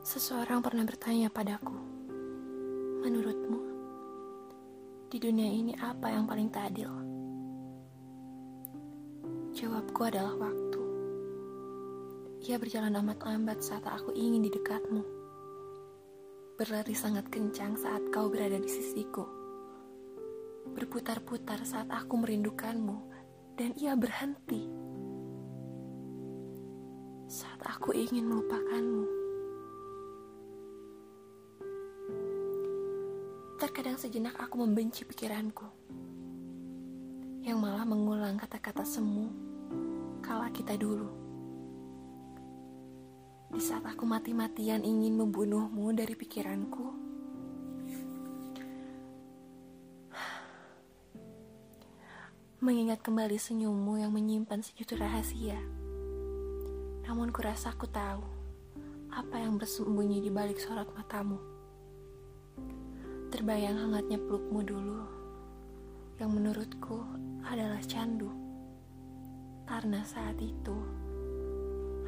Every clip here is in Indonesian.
Seseorang pernah bertanya padaku, menurutmu, di dunia ini apa yang paling tak adil? Jawabku adalah waktu. Ia berjalan amat lambat saat aku ingin di dekatmu. Berlari sangat kencang saat kau berada di sisiku. Berputar-putar saat aku merindukanmu, dan ia berhenti saat aku ingin melupakanmu. Terkadang sejenak aku membenci pikiranku yang malah mengulang kata-kata semu kala kita dulu. Di saat aku mati-matian ingin membunuhmu dari pikiranku, mengingat kembali senyummu yang menyimpan sejuta rahasia. Namun kurasa aku tahu apa yang bersembunyi di balik sorot matamu. Terbayang hangatnya pelukmu dulu, yang menurutku adalah candu. Karena saat itu,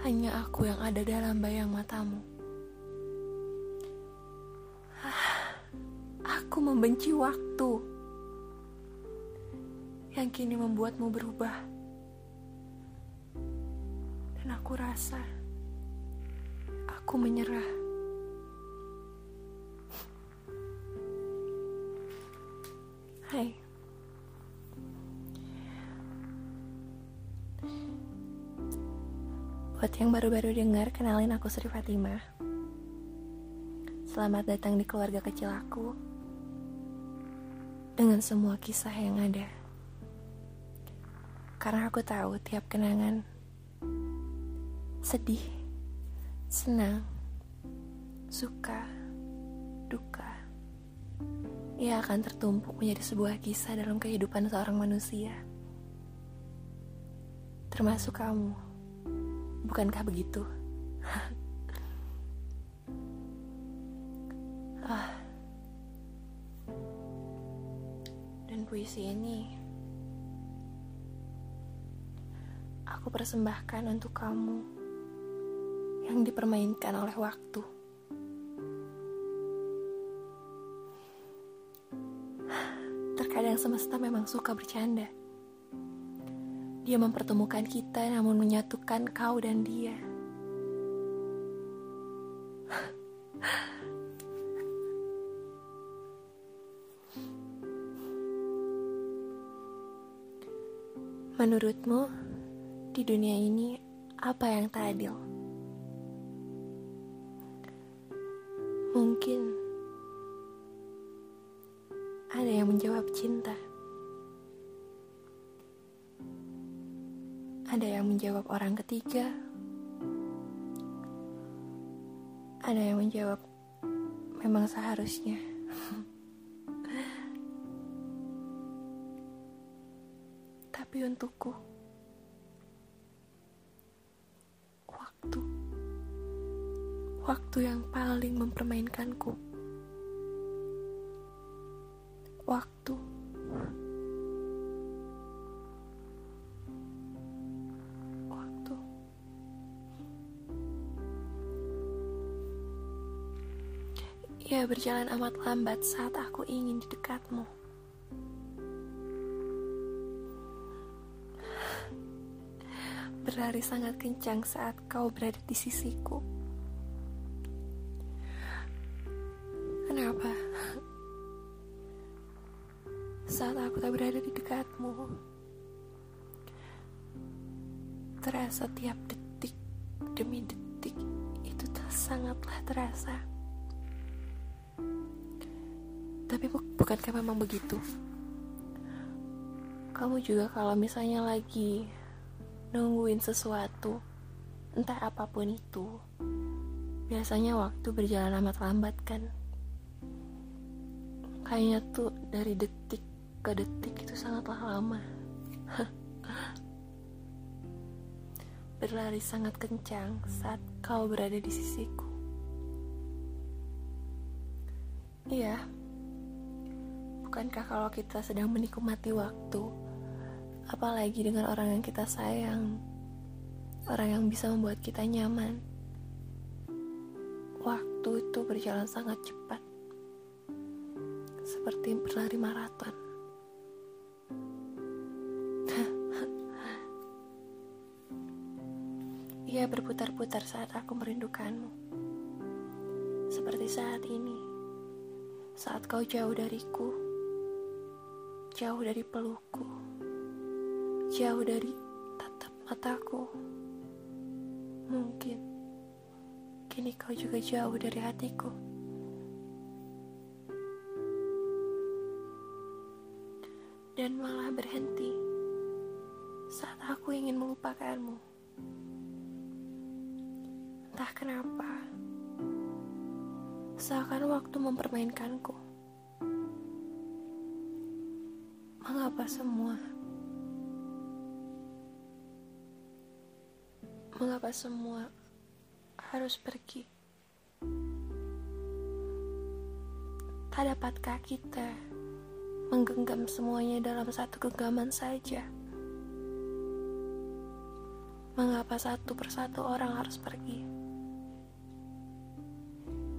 hanya aku yang ada dalam bayang matamu. Ah, aku membenci waktu yang kini membuatmu berubah. Dan aku rasa aku menyerah. Hai Buat yang baru-baru dengar, kenalin aku Sri Fatimah. Selamat datang di keluarga kecil aku. Dengan semua kisah yang ada. Karena aku tahu tiap kenangan Sedih Senang Suka Duka ia akan tertumpuk menjadi sebuah kisah dalam kehidupan seorang manusia. Termasuk kamu. Bukankah begitu? ah. Dan puisi ini aku persembahkan untuk kamu yang dipermainkan oleh waktu. Terkadang semesta memang suka bercanda. Dia mempertemukan kita namun menyatukan kau dan dia. Menurutmu, di dunia ini apa yang tak adil? Mungkin ada yang menjawab cinta. Ada yang menjawab orang ketiga. Ada yang menjawab memang seharusnya. Tapi untukku, waktu, waktu yang paling mempermainkanku. Ia berjalan amat lambat saat aku ingin di dekatmu. Berlari sangat kencang saat kau berada di sisiku. Kenapa? saat aku tak berada di dekatmu. Terasa tiap detik demi detik itu sangatlah terasa. Tapi bu bukankah memang begitu? Kamu juga kalau misalnya lagi nungguin sesuatu, entah apa pun itu, biasanya waktu berjalan amat lambat kan? Kayaknya tuh dari detik ke detik itu sangatlah lama. Berlari sangat kencang saat kau berada di sisiku. Iya, bukankah kalau kita sedang menikmati waktu, apalagi dengan orang yang kita sayang, orang yang bisa membuat kita nyaman, waktu itu berjalan sangat cepat, seperti berlari maraton. Ia berputar-putar saat aku merindukanmu, seperti saat ini, saat kau jauh dariku, jauh dari pelukku, jauh dari tatap mataku. Mungkin kini kau juga jauh dari hatiku. Dan malah berhenti saat aku ingin melupakanmu. Entah kenapa, seakan waktu mempermainkanku. Mengapa semua? Mengapa semua harus pergi? Tak dapatkah kita menggenggam semuanya dalam satu genggaman saja? Mengapa satu persatu orang harus pergi?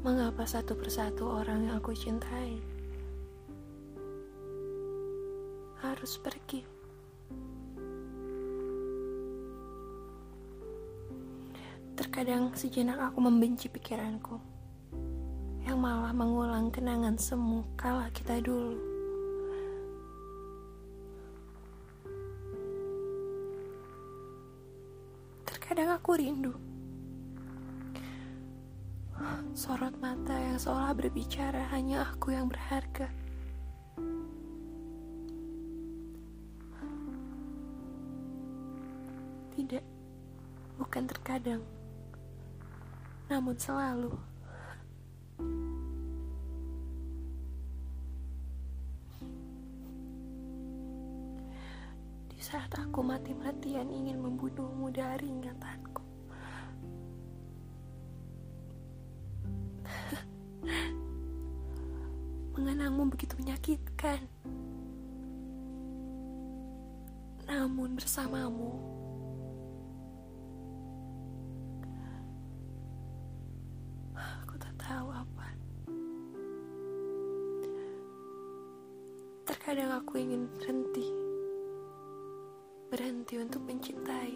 Mengapa satu persatu orang yang aku cintai harus pergi? Terkadang sejenak aku membenci pikiranku yang malah mengulang kenangan semu kala kita dulu. Terkadang aku rindu sorot mata yang seolah berbicara hanya aku yang berharga. Bukan terkadang namun selalu. Di saat aku mati-matian ingin membunuhmu dari ingatanku. Mengenangmu begitu menyakitkan. Namun bersamamu, aku ingin berhenti. Berhenti untuk mencintai.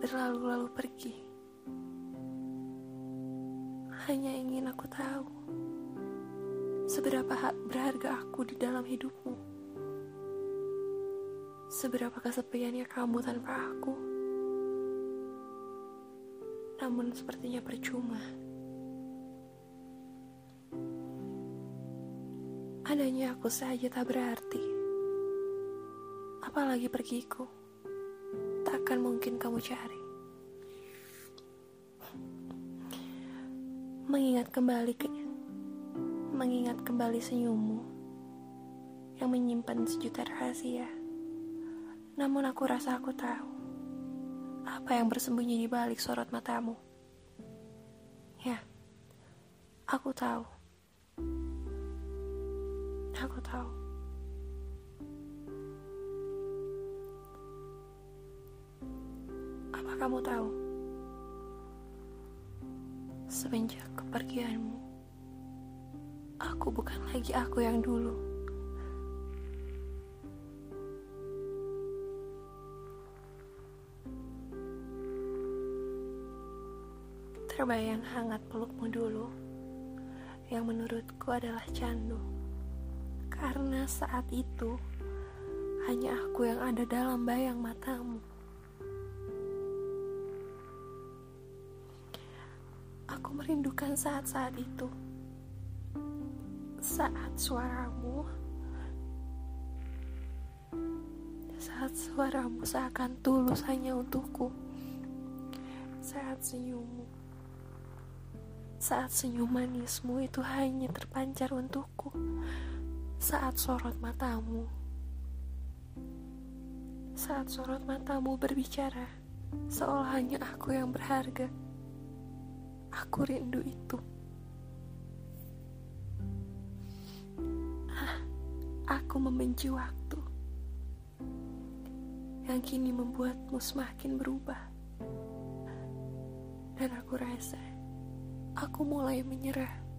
Berlalu-lalu pergi. Hanya ingin aku tahu seberapa berharga aku di dalam hidupmu. Seberapa kesepiannya kamu tanpa aku. Namun sepertinya percuma. Adanya aku saja tak berarti. Apalagi pergiku. Takkan mungkin kamu cari. Mengingat kembali ke mengingat kembali senyummu yang menyimpan sejuta rahasia. Namun aku rasa aku tahu apa yang bersembunyi di balik sorot matamu. Ya, aku tahu. Aku tahu. Apa kamu tahu? Semenjak kepergianmu, aku bukan lagi aku yang dulu. Terbayang hangat pelukmu dulu, yang menurutku adalah candu. Karena saat itu, hanya aku yang ada dalam bayang matamu. Aku merindukan saat-saat itu. Saat suaramu saat suaramu seakan tulus hanya untukku. Saat senyummu saat senyum manismu itu hanya terpancar untukku saat sorot matamu saat sorot matamu berbicara seolah hanya aku yang berharga aku rindu itu Aku membenci waktu yang kini membuatmu semakin berubah. Dan aku rasa aku mulai menyerah.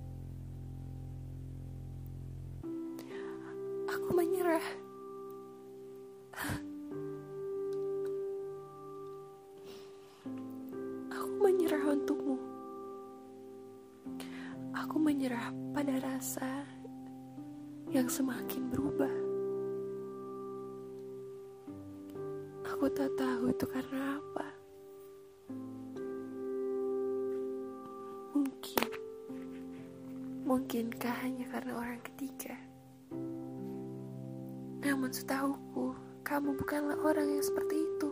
Aku menyerah. Aku menyerah untukmu. Aku menyerah pada rasa yang semakin berubah. Aku tak tahu itu karena apa. Mungkin, mungkinkah hanya karena orang ketiga? Namun setahuku, kamu bukanlah orang yang seperti itu.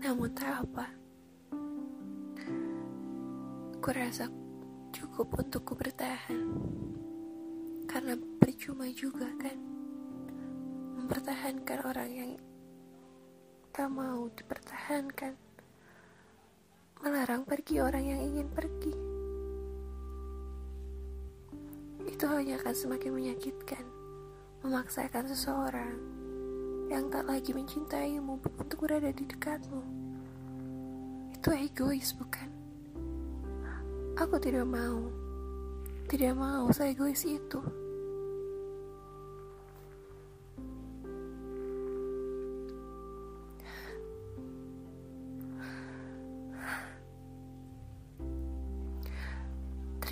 Namun tak apa. Kurasa cukup untukku bertahan. Karena percuma juga kan mempertahankan orang yang tak mau dipertahankan. Melarang pergi orang yang ingin pergi. Itu hanya akan semakin menyakitkan. Memaksakan seseorang yang tak lagi mencintaimu untuk berada di dekatmu. Itu egois, bukan? Aku tidak mau. Tidak mau saya egois itu.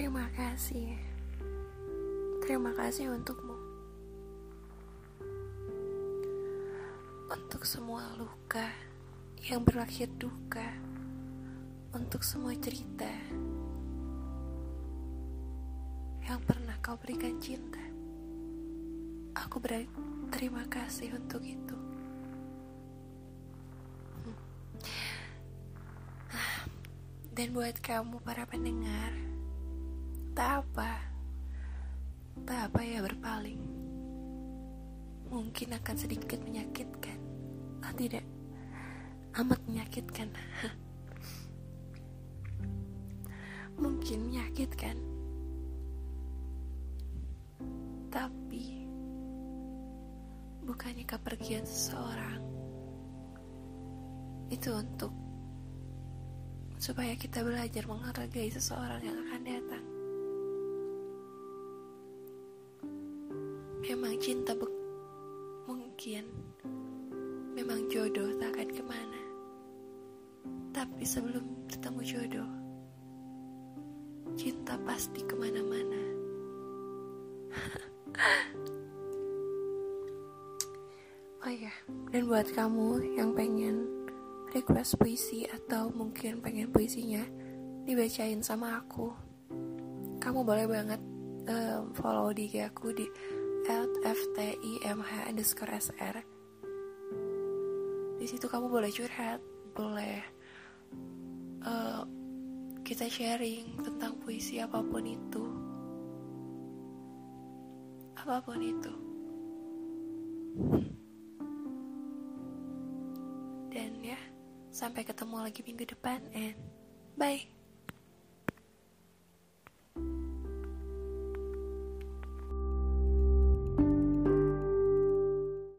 Terima kasih. Terima kasih untukmu. Untuk semua luka yang berakhir duka. Untuk semua cerita yang pernah kau berikan cinta. Aku berterima kasih untuk itu. Hmm. Dan buat kamu para pendengar, tak apa, tak apa ya berpaling. Mungkin akan sedikit menyakitkan, ah tidak, amat menyakitkan. Mungkin menyakitkan, tapi bukannya kepergian seseorang itu untuk supaya kita belajar menghargai seseorang yang akan datang. Memang cinta mungkin memang jodoh tak akan ke mana. Tapi sebelum bertemu jodoh, cinta pasti ke mana-mana. oh iya, dan buat kamu yang pengen request puisi atau mungkin pengen puisinya dibacain sama aku, kamu boleh banget um, follow di aku di @ftimh underscore sr. Di situ kamu boleh curhat, boleh uh, kita sharing tentang puisi apa pun itu, apa pun itu. Dan ya, sampai ketemu lagi minggu depan and bye.